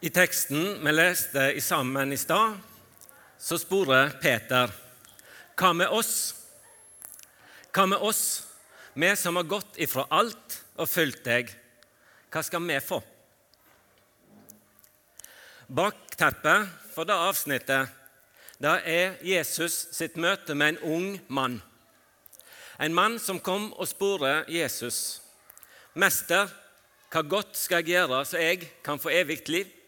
I teksten vi leste i sammen i stad, så sporer Peter Hva med oss? Hva med oss, vi som har gått ifra alt og fulgt deg? Hva skal vi få? Bakteppet for det avsnittet det er Jesus sitt møte med en ung mann. En mann som kom og sporer Jesus. 'Mester, hva godt skal jeg gjøre så jeg kan få evig liv?'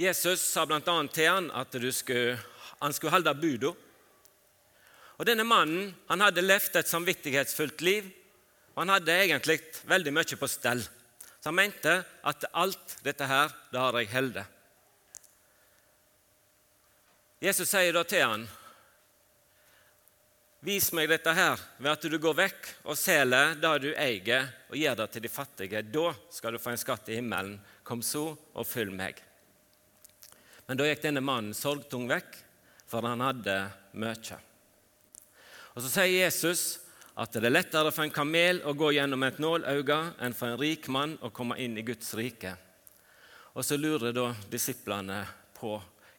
Jesus sa bl.a. til han at skulle, han skulle holde buda. Og Denne mannen han hadde levd et samvittighetsfullt liv, og han hadde egentlig veldig mye på stell. Så han mente at alt dette her, det har jeg holdt. Jesus sier da til han, Vis meg dette her ved at du går vekk og selger det du eier, og gir det til de fattige. Da skal du få en skatt i himmelen. Kom så og følg meg. Men da gikk denne mannen sorgtung vekk, for han hadde mye. Og Så sier Jesus at det er lettere for en kamel å gå gjennom et nålauge enn for en rik mann å komme inn i Guds rike. Og Så lurer da disiplene på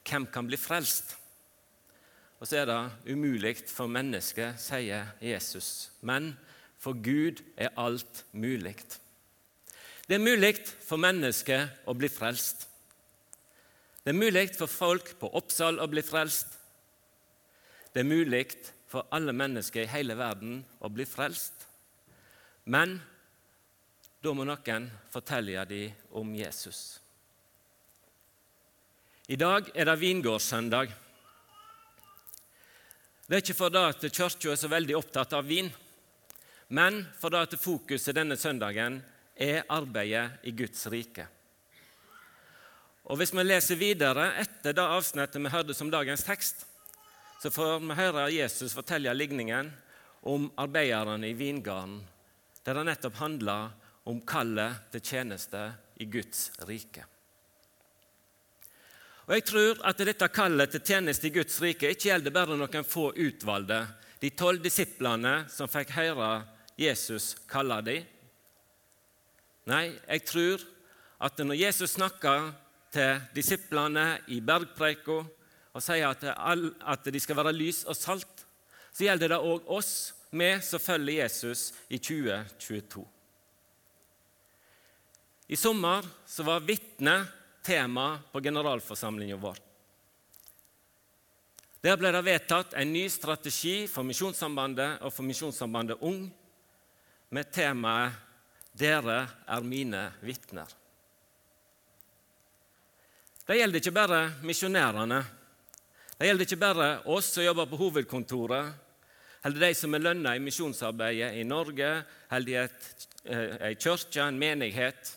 hvem kan bli frelst. Og så er det umulig for mennesket, sier Jesus. Men for Gud er alt mulig. Det er mulig for mennesket å bli frelst. Det er mulig for folk på Oppsal å bli frelst. Det er mulig for alle mennesker i hele verden å bli frelst. Men da må noen fortelle dem om Jesus. I dag er det vingårdssøndag. Det er ikke fordi at Kirka er så veldig opptatt av vin, men fordi at fokuset denne søndagen er arbeidet i Guds rike. Og Hvis vi leser videre etter det avsnittet vi hørte som dagens tekst, så får vi høre Jesus fortelle ligningen om arbeiderne i vingarden, der det nettopp handler om kallet til tjeneste i Guds rike. Og Jeg tror at dette kallet til tjeneste i Guds rike ikke gjelder bare noen få utvalgte, de tolv disiplene som fikk høre Jesus kalle dem. Nei, jeg tror at når Jesus snakker til disiplene i bergpreika og sier at, at de skal være lys og salt, så gjelder det òg oss, vi som følger Jesus i 2022. I sommer så var vitne tema på generalforsamlingen vår. Der ble det vedtatt en ny strategi for Misjonssambandet og for Misjonssambandet Ung med temaet 'Dere er mine vitner'. Det gjelder ikke bare misjonærene. Det gjelder ikke bare oss som jobber på hovedkontoret, eller de som er lønna i misjonsarbeidet i Norge, eller i ei eh, kirke, en menighet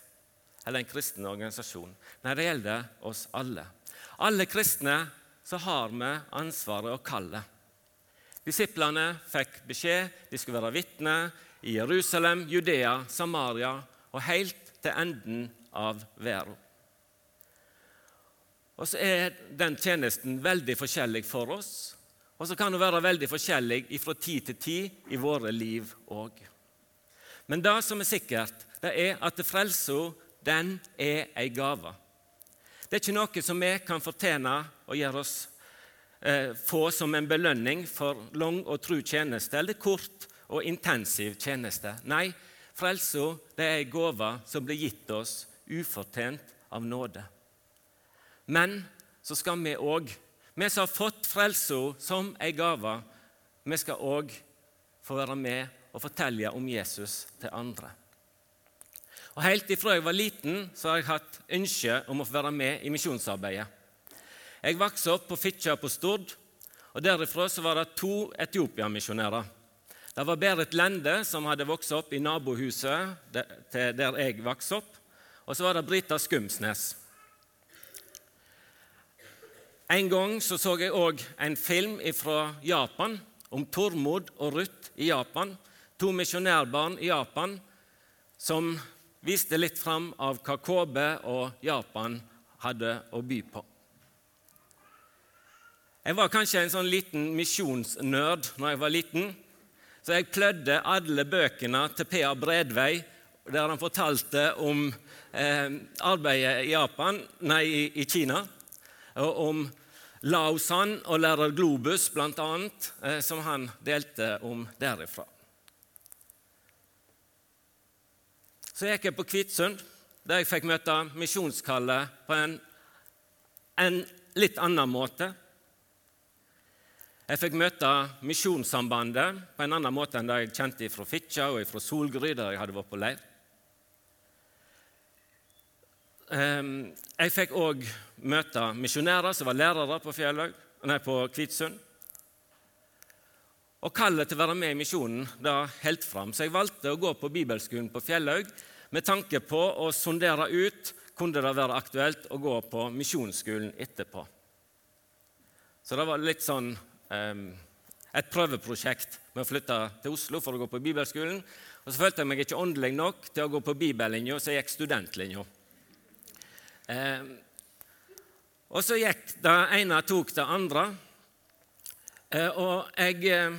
eller en kristen organisasjon. Nei, det gjelder oss alle. Alle kristne så har vi ansvaret og kallet. Disiplene fikk beskjed de skulle være vitner i Jerusalem, Judea, Samaria og helt til enden av verden. Og så er den tjenesten veldig forskjellig for oss, og så kan det være veldig forskjellig fra tid til tid i våre liv òg. Men det som er sikkert, det er at frelsa, den er ei gave. Det er ikke noe som vi kan fortjene og gjøre oss eh, få som en belønning for lang og tru tjeneste eller kort og intensiv tjeneste. Nei, frelsa er ei gave som blir gitt oss ufortjent av nåde. Men så skal vi òg, vi som har fått frelsa som ei gave, vi skal òg få være med og fortelle om Jesus til andre. Og Helt ifra jeg var liten, så har jeg hatt ønske om å få være med i misjonsarbeidet. Jeg vokste opp på Fitjar på Stord, og derifra så var det to Etiopia-misjonærer. Det var Berit Lende, som hadde vokst opp i nabohuset der jeg vokste opp, og så var det Brita Skumsnes. En gang så, så jeg òg en film fra Japan om Tormod og Ruth i Japan. To misjonærbarn i Japan som viste litt fram av hva KB og Japan hadde å by på. Jeg var kanskje en sånn liten misjonsnerd når jeg var liten, så jeg plødde alle bøkene til P.A. Bredvei der han fortalte om eh, arbeidet i, Japan, nei, i, Kina. Og om Laosan og lærer Globus, bl.a., eh, som han delte om derifra. Så gikk jeg på Kvitsund, der jeg fikk møte misjonskallet på en, en litt annen måte. Jeg fikk møte Misjonssambandet på en annen måte enn det jeg kjente fra Fitja og fra Solgry, der jeg hadde vært på leir. Ehm, jeg fikk òg møte misjonærer som var lærere på, Fjelløy, nei, på Kvitsund. Og kallet til å være med i misjonen da helt fram, så jeg valgte å gå på bibelskolen på Fjellhaug med tanke på å sondere ut kunne det være aktuelt å gå på misjonsskolen etterpå. Så det var litt sånn et prøveprosjekt med å flytte til Oslo for å gå på bibelskolen. Og så følte jeg meg ikke åndelig nok til å gå på bibellinja, så jeg gikk studentlinja. Og så gikk det ene tok det andre. Eh, og jeg, eh,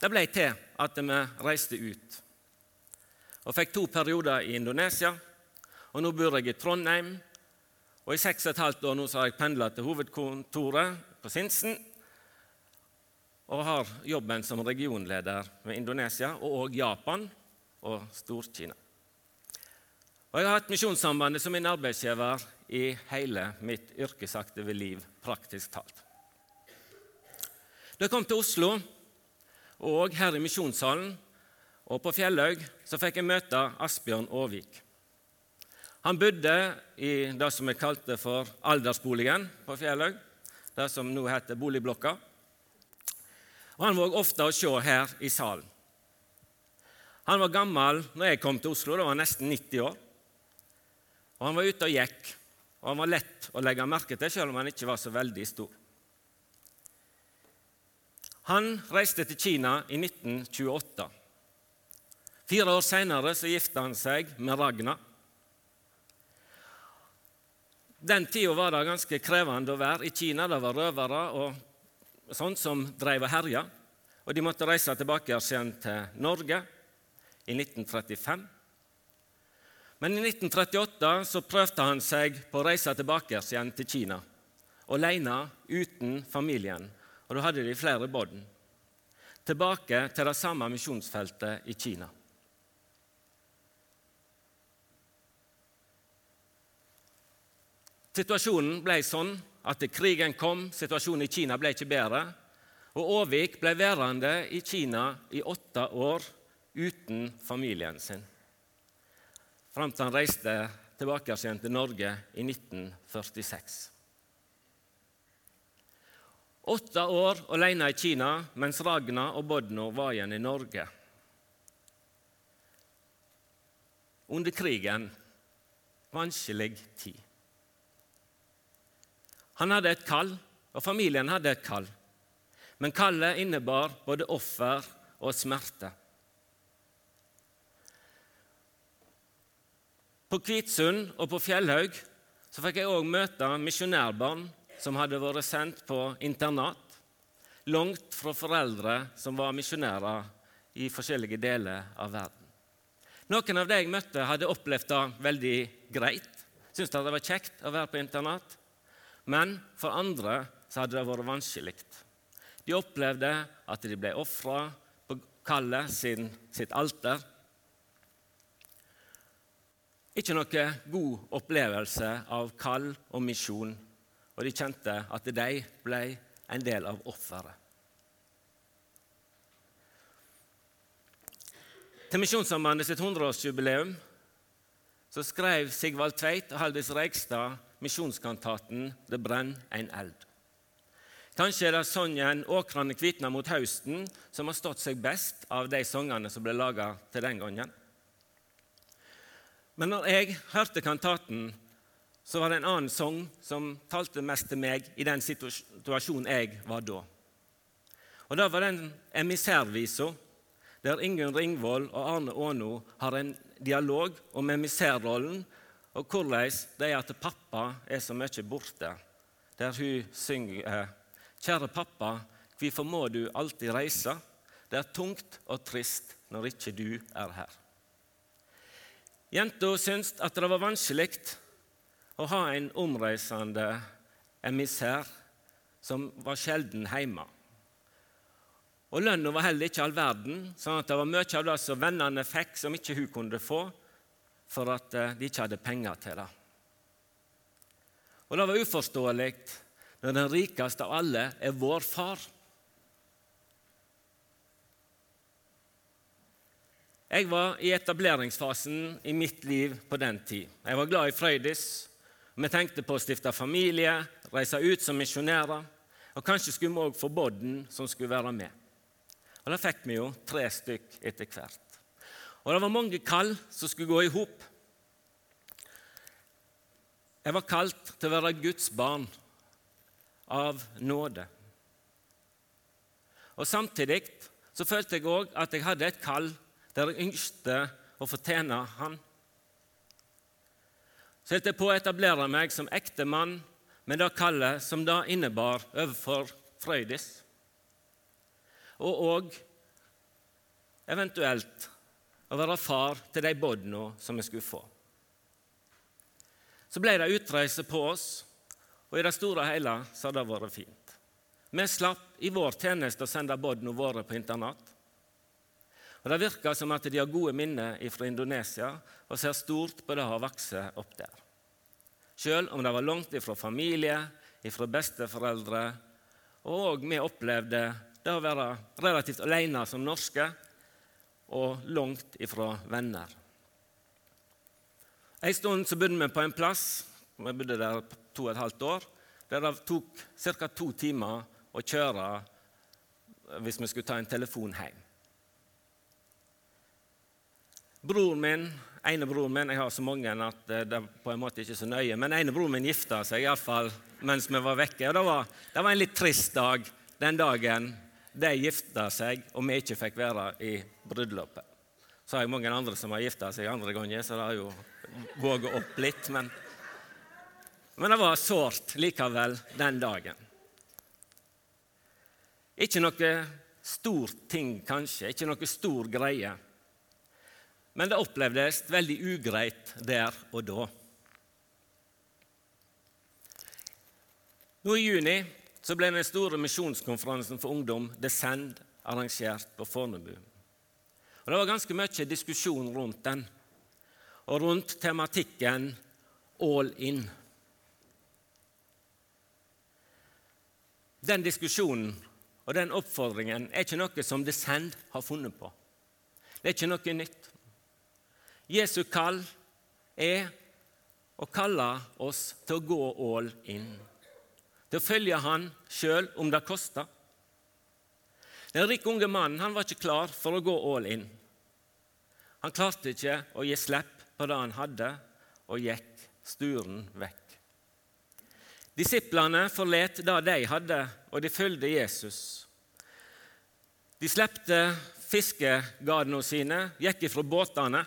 det ble til at vi reiste ut. Og fikk to perioder i Indonesia. Og nå bor jeg i Trondheim. Og i seks og et halvt år nå så har jeg pendla til hovedkontoret på Sinsen og har jobben som regionleder med Indonesia og òg Japan og Stor-Kina. Og Jeg har hatt Misjonssambandet som min arbeidsgiver i hele mitt yrkesaktive liv, praktisk talt. Da jeg kom til Oslo, og her i Misjonssalen og på Fjellhaug, så fikk jeg møte Asbjørn Aavik. Han bodde i det som jeg kalte for aldersboligen på Fjellhaug, det som nå heter Boligblokka. Og Han var ofte å se her i salen. Han var gammel når jeg kom til Oslo, da var han nesten 90 år. Og Han var ute og gikk, og han var lett å legge merke til, selv om han ikke var så veldig stor. Han reiste til Kina i 1928. Fire år senere så gifta han seg med Ragna. Den tida var det ganske krevende å være i Kina. Det var røvere og sånn som drev og herja. Og de måtte reise tilbake igjen til Norge i 1935. Men i 1938 så prøvde han seg på å reise tilbake igjen til Kina. Alene, uten familien. Og da hadde de flere bånd. Tilbake til det samme misjonsfeltet i Kina. Situasjonen ble sånn at krigen kom, situasjonen i Kina ble ikke bedre. Og Aavik ble værende i Kina i åtte år uten familien sin, fram til han reiste tilbake igjen til Norge i 1946. Åtte år alene i Kina mens Ragna og Bodno var igjen i Norge. Under krigen vanskelig tid. Han hadde et kall, og familien hadde et kall. Men kallet innebar både offer og smerte. På Kvitsund og på Fjellhaug så fikk jeg òg møte misjonærbarn som hadde vært sendt på internat, langt fra foreldre som var misjonærer i forskjellige deler av verden. Noen av de jeg møtte, hadde opplevd det veldig greit, syntes det var kjekt å være på internat. Men for andre så hadde det vært vanskelig. De opplevde at de ble ofra på kallet sitt alter. Ikke noe god opplevelse av kall og misjon, og de kjente at de ble en del av offeret. Til Misjonssambandet sitt 100-årsjubileum så skrev Sigvald Tveit og Haldis Reigstad misjonskantaten 'Det brenn en eld'. Kanskje er det sangen 'Åkrane kvitna mot hausten' som har stått seg best av de sangene som ble laga til den gangen. Men når jeg hørte kantaten, så var det en annen sang som talte mest til meg i den situasjonen jeg var da. Og Det var den emissærvisa der Ingunn Ringvold og Arne Aano har en dialog om emissærrollen og hvordan det er at pappa er så mye borte, der hun synger Kjære pappa, hvorfor må du alltid reise? Det er tungt og trist når ikke du er her. Jenta syntes at det var vanskelig å ha en omreisende emissær som var sjelden hjemme. Og Lønna var heller ikke all verden, sånn at det var mye av det som vennene fikk, som ikke hun kunne få, for at eh, de ikke hadde penger til det. Og Det var uforståelig når den rikeste av alle er vår far. Jeg var i etableringsfasen i mitt liv på den tid. Jeg var glad i Frøydis. Vi tenkte på å stifte familie, reise ut som misjonærer. Og kanskje skulle vi òg få Bodden, som skulle være med. Og Da fikk vi jo tre stykk etter hvert. Og det var mange kall som skulle gå i hop. Jeg var kalt til å være Guds barn av nåde. Og Samtidig så følte jeg òg at jeg hadde et kall der jeg yngste å fortjene Han. Så holdt jeg på å etablere meg som ektemann med det kallet som det innebar overfor Frøydis, og òg eventuelt å være far til de bodna som vi skulle få. Så ble det utreise på oss, og i det store og hele så har det vært fint. Vi slapp i vår tjeneste å sende bodna våre på internat. Og Det virker som at de har gode minner fra Indonesia og ser stort på det å ha vokst opp der. Selv om det var langt ifra familie, ifra besteforeldre, og vi opplevde det å være relativt alene som norske og langt ifra venner. En stund så bodde vi på en plass vi bodde der to og et halvt år, der det tok ca. to timer å kjøre hvis vi skulle ta en telefon hjem. Broren min, ene broren min Jeg har så mange at det er på en måte ikke så nøye. Men ene broren min gifta seg iallfall mens vi var vekke. Og det var, det var en litt trist dag den dagen de gifta seg, og vi ikke fikk være i bryllupet. Så har jeg mange andre som har gifta seg andre ganger, så det har jo våget opp litt. Men, men det var sårt likevel den dagen. Ikke noe stor ting, kanskje. Ikke noe stor greie men det opplevdes veldig ugreit der og da. Nå I juni ble den store misjonskonferansen for ungdom Descend arrangert på Fornebu. Og Det var ganske mye diskusjon rundt den, og rundt tematikken All in. Den diskusjonen og den oppfordringen er ikke noe som Descend har funnet på. Det er ikke noe nytt. Jesu kall er å kalle oss til å gå all in, til å følge Han sjøl om det koster. Den rike unge mannen han var ikke klar for å gå all in. Han klarte ikke å gi slipp på det han hadde, og gikk sturen vekk. Disiplene forlot det de hadde, og de fulgte Jesus. De slepte fiskegardene sine, gikk ifra båtene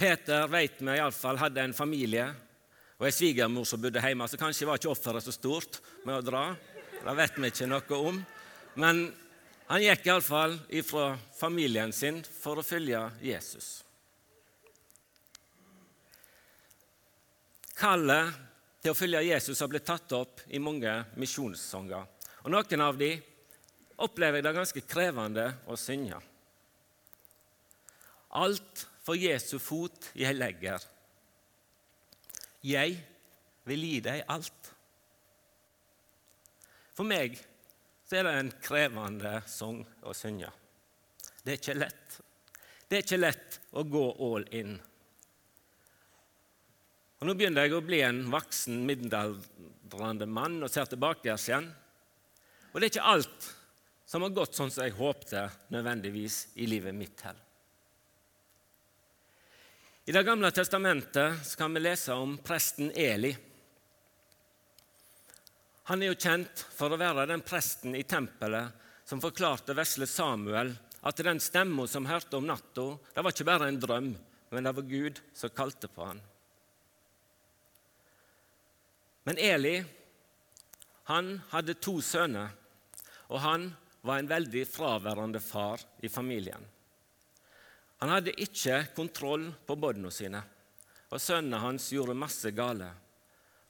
Peter vet vi iallfall hadde en familie og ei svigermor som bodde hjemme, så kanskje var ikke offeret så stort med å dra. Det vet vi ikke noe om. Men han gikk iallfall ifra familien sin for å følge Jesus. Kallet til å følge Jesus har blitt tatt opp i mange misjonssanger. Og Noen av de opplever jeg det ganske krevende å synge. Alt for Jesu fot jeg legger. Jeg vil gi deg alt. For meg er det en krevende sang å synge. Det er ikke lett. Det er ikke lett å gå all in. Og Nå begynner jeg å bli en voksen, middelaldrende mann og ser tilbake igjen. Og det er ikke alt som har gått sånn som jeg håpte nødvendigvis i livet mitt heller. I Det gamle testamentet kan vi lese om presten Eli. Han er jo kjent for å være den presten i tempelet som forklarte vesle Samuel at den stemma som hørte om natta, det var ikke bare en drøm, men det var Gud som kalte på han. Men Eli han hadde to sønner, og han var en veldig fraværende far i familien. Han hadde ikke kontroll på båndene sine, og sønnene hans gjorde masse gale.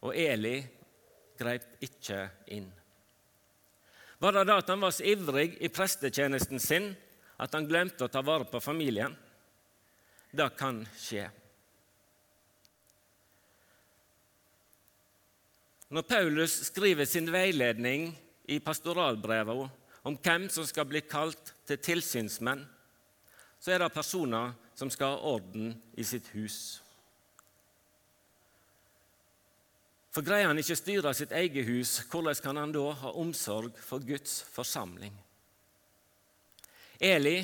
Og Eli greip ikke inn. Var det da at han var så ivrig i prestetjenesten sin at han glemte å ta vare på familien? Det kan skje. Når Paulus skriver sin veiledning i pastoralbrevene om hvem som skal bli kalt til tilsynsmenn, så er det personer som skal ha orden i sitt hus. For greier han ikke styre sitt eget hus, hvordan kan han da ha omsorg for Guds forsamling? Eli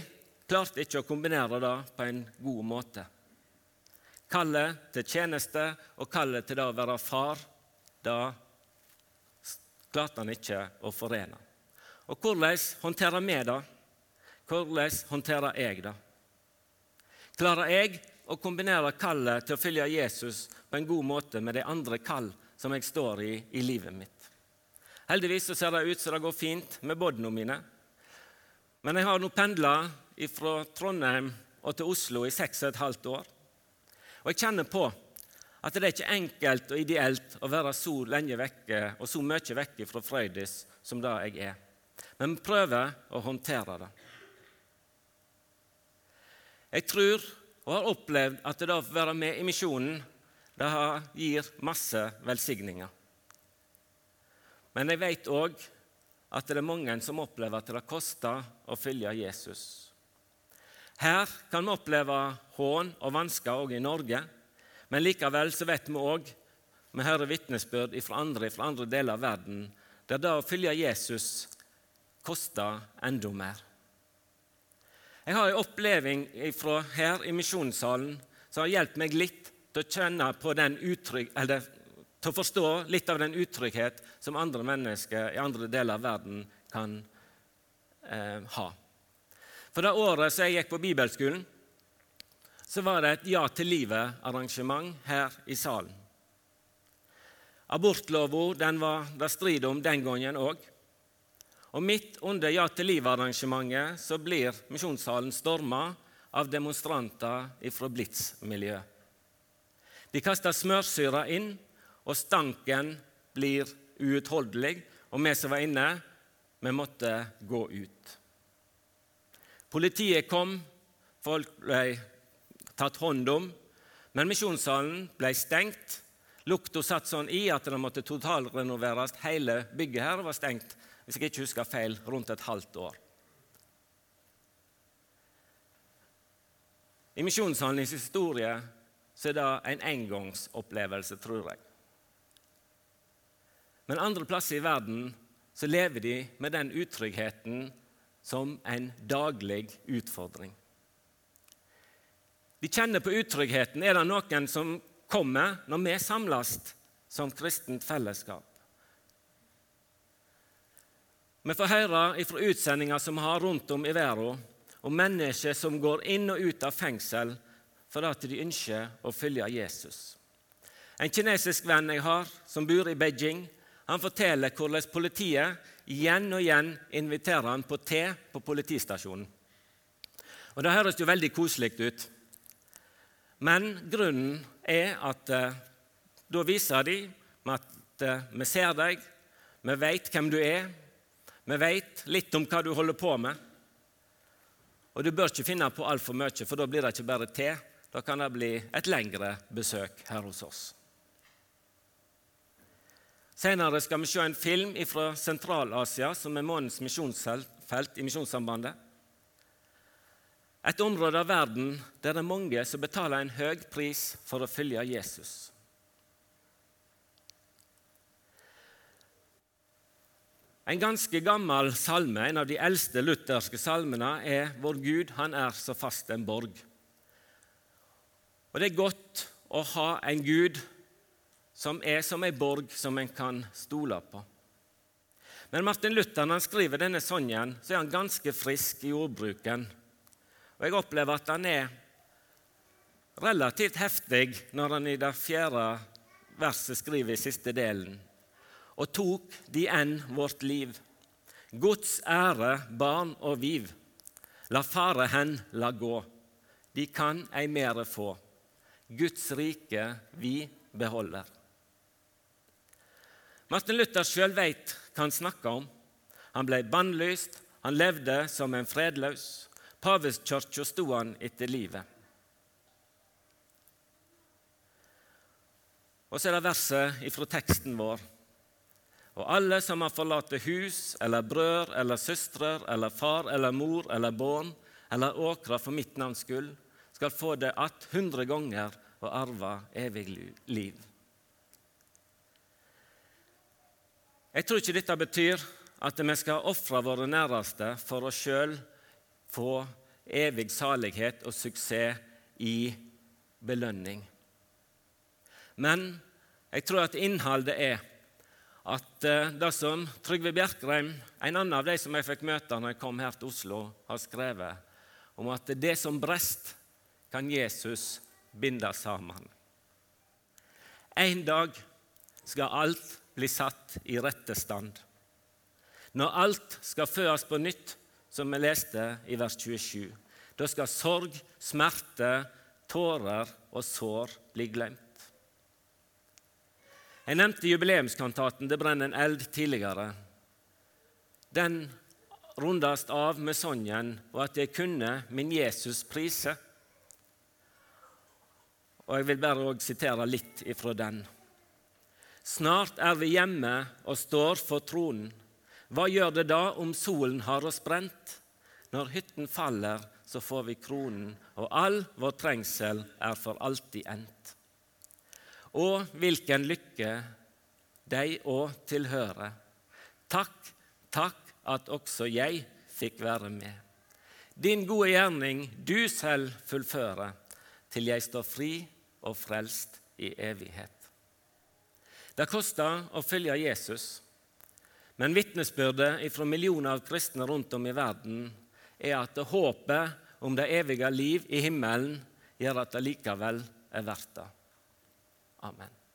klarte ikke å kombinere det på en god måte. Kallet til tjeneste og kallet til det å være far, det klarte han ikke å forene. Og hvordan håndterer vi det? Hvordan håndterer jeg det? Klarer jeg å kombinere kallet til å følge Jesus på en god måte med de andre kall som jeg står i i livet mitt? Heldigvis så ser det ut som det går fint med båndene mine. Men jeg har nå pendla fra Trondheim og til Oslo i seks og et halvt år. Og jeg kjenner på at det er ikke enkelt og ideelt å være så lenge vekke og så mye vekke fra Frøydis som det jeg er. Men vi prøver å håndtere det. Jeg tror og har opplevd at det å være med i misjonen det gir masse velsigninger. Men jeg vet òg at det er mange som opplever at det koster å følge Jesus. Her kan vi oppleve hån og vansker òg i Norge, men likevel så vet vi òg vi hører vitnesbyrd fra andre fra andre deler av verden der det å følge Jesus koster enda mer. Jeg har en oppleving fra her i misjonssalen som har hjulpet meg litt til å kjenne på den utrygg, eller til å forstå litt av den utrygghet som andre mennesker i andre deler av verden kan eh, ha. For det året som jeg gikk på bibelskolen, så var det et Ja til livet-arrangement her i salen. Abortloven var det strid om den gangen òg. Og midt under Ja til liv-arrangementet så blir misjonssalen storma av demonstranter fra Blitz-miljøet. De kaster smørsyre inn, og stanken blir uutholdelig. Og vi som var inne, vi måtte gå ut. Politiet kom, folk ble tatt hånd om. Men misjonssalen ble stengt. Lukta satt sånn i at det måtte totalrenoveres. Hele bygget her var stengt, hvis jeg ikke husker feil, rundt et halvt år. I misjonssalens historie så er det en engangsopplevelse, tror jeg. Men andre plasser i verden så lever de med den utryggheten som en daglig utfordring. De kjenner på utryggheten. Er det noen som kommer når vi samles som kristent fellesskap? Vi får høre fra utsendinger som vi har rundt om i verden, om mennesker som går inn og ut av fengsel fordi de ønsker å følge Jesus. En kinesisk venn jeg har, som bor i Beijing, han forteller hvordan politiet igjen og igjen inviterer han på te på politistasjonen. Og Det høres jo veldig koselig ut. Men grunnen er at eh, da viser de at eh, vi ser deg, vi vet hvem du er, vi vet litt om hva du holder på med. Og du bør ikke finne på altfor mye, for da blir det ikke bare te. Da kan det bli et lengre besøk her hos oss. Senere skal vi se en film fra Sentral-Asia, som er månedens misjonsfelt i Misjonssambandet. Et område av verden der det er mange som betaler en høy pris for å følge Jesus. En ganske gammel salme, en av de eldste lutherske salmene, er 'Vår Gud, han er så fast en borg'. Og Det er godt å ha en Gud som er som en borg som en kan stole på. Men Martin Luther, når han skriver denne sangen, så er han ganske frisk i ordbruken. Og jeg opplever at han er relativt heftig når han i det fjerde verset skriver i siste delen. Og tok de enn vårt liv. Guds ære, barn og viv. La fare hen, la gå. de kan ei mere få. Guds rike vi beholder. Martin Luther sjøl veit hva han snakka om. Han ble bannlyst, han levde som en fredløs. Paveskirka sto han etter livet. Og så er det verset ifra teksten vår. Og alle som har forlatt hus eller brød eller søstre eller far eller mor eller barn eller åkra for mitt navns skyld, skal få det att hundre ganger og arve evig liv. Jeg tror ikke dette betyr at vi skal ofre våre næreste for oss sjøl få evig salighet og suksess i belønning. Men jeg tror at innholdet er at eh, det som Trygve Bjerkreim, en annen av de som jeg fikk møte når jeg kom her til Oslo, har skrevet, om at det som brest, kan Jesus binde sammen. En dag skal alt bli satt i rette stand. Når alt skal føres på nytt, som vi leste i vers 27, da skal sorg, smerte, tårer og sår bli glemt. Jeg nevnte jubileumskantaten 'Det brenner en eld' tidligere. Den rundes av med sangen 'Og at jeg kunne min Jesus prise'. Og Jeg vil bare sitere litt ifra den. Snart er vi hjemme og står for tronen. Hva gjør det da om solen har oss brent? Når hytten faller, så får vi kronen, og all vår trengsel er for alltid endt. Og hvilken lykke deg òg tilhører. Takk, takk at også jeg fikk være med. Din gode gjerning du selv fullfører, til jeg står fri og frelst i evighet. Det koster å følge Jesus, men vitnesbyrdet fra millioner av kristne rundt om i verden er at håpet om det evige liv i himmelen gjør at det likevel er verdt det. Amen.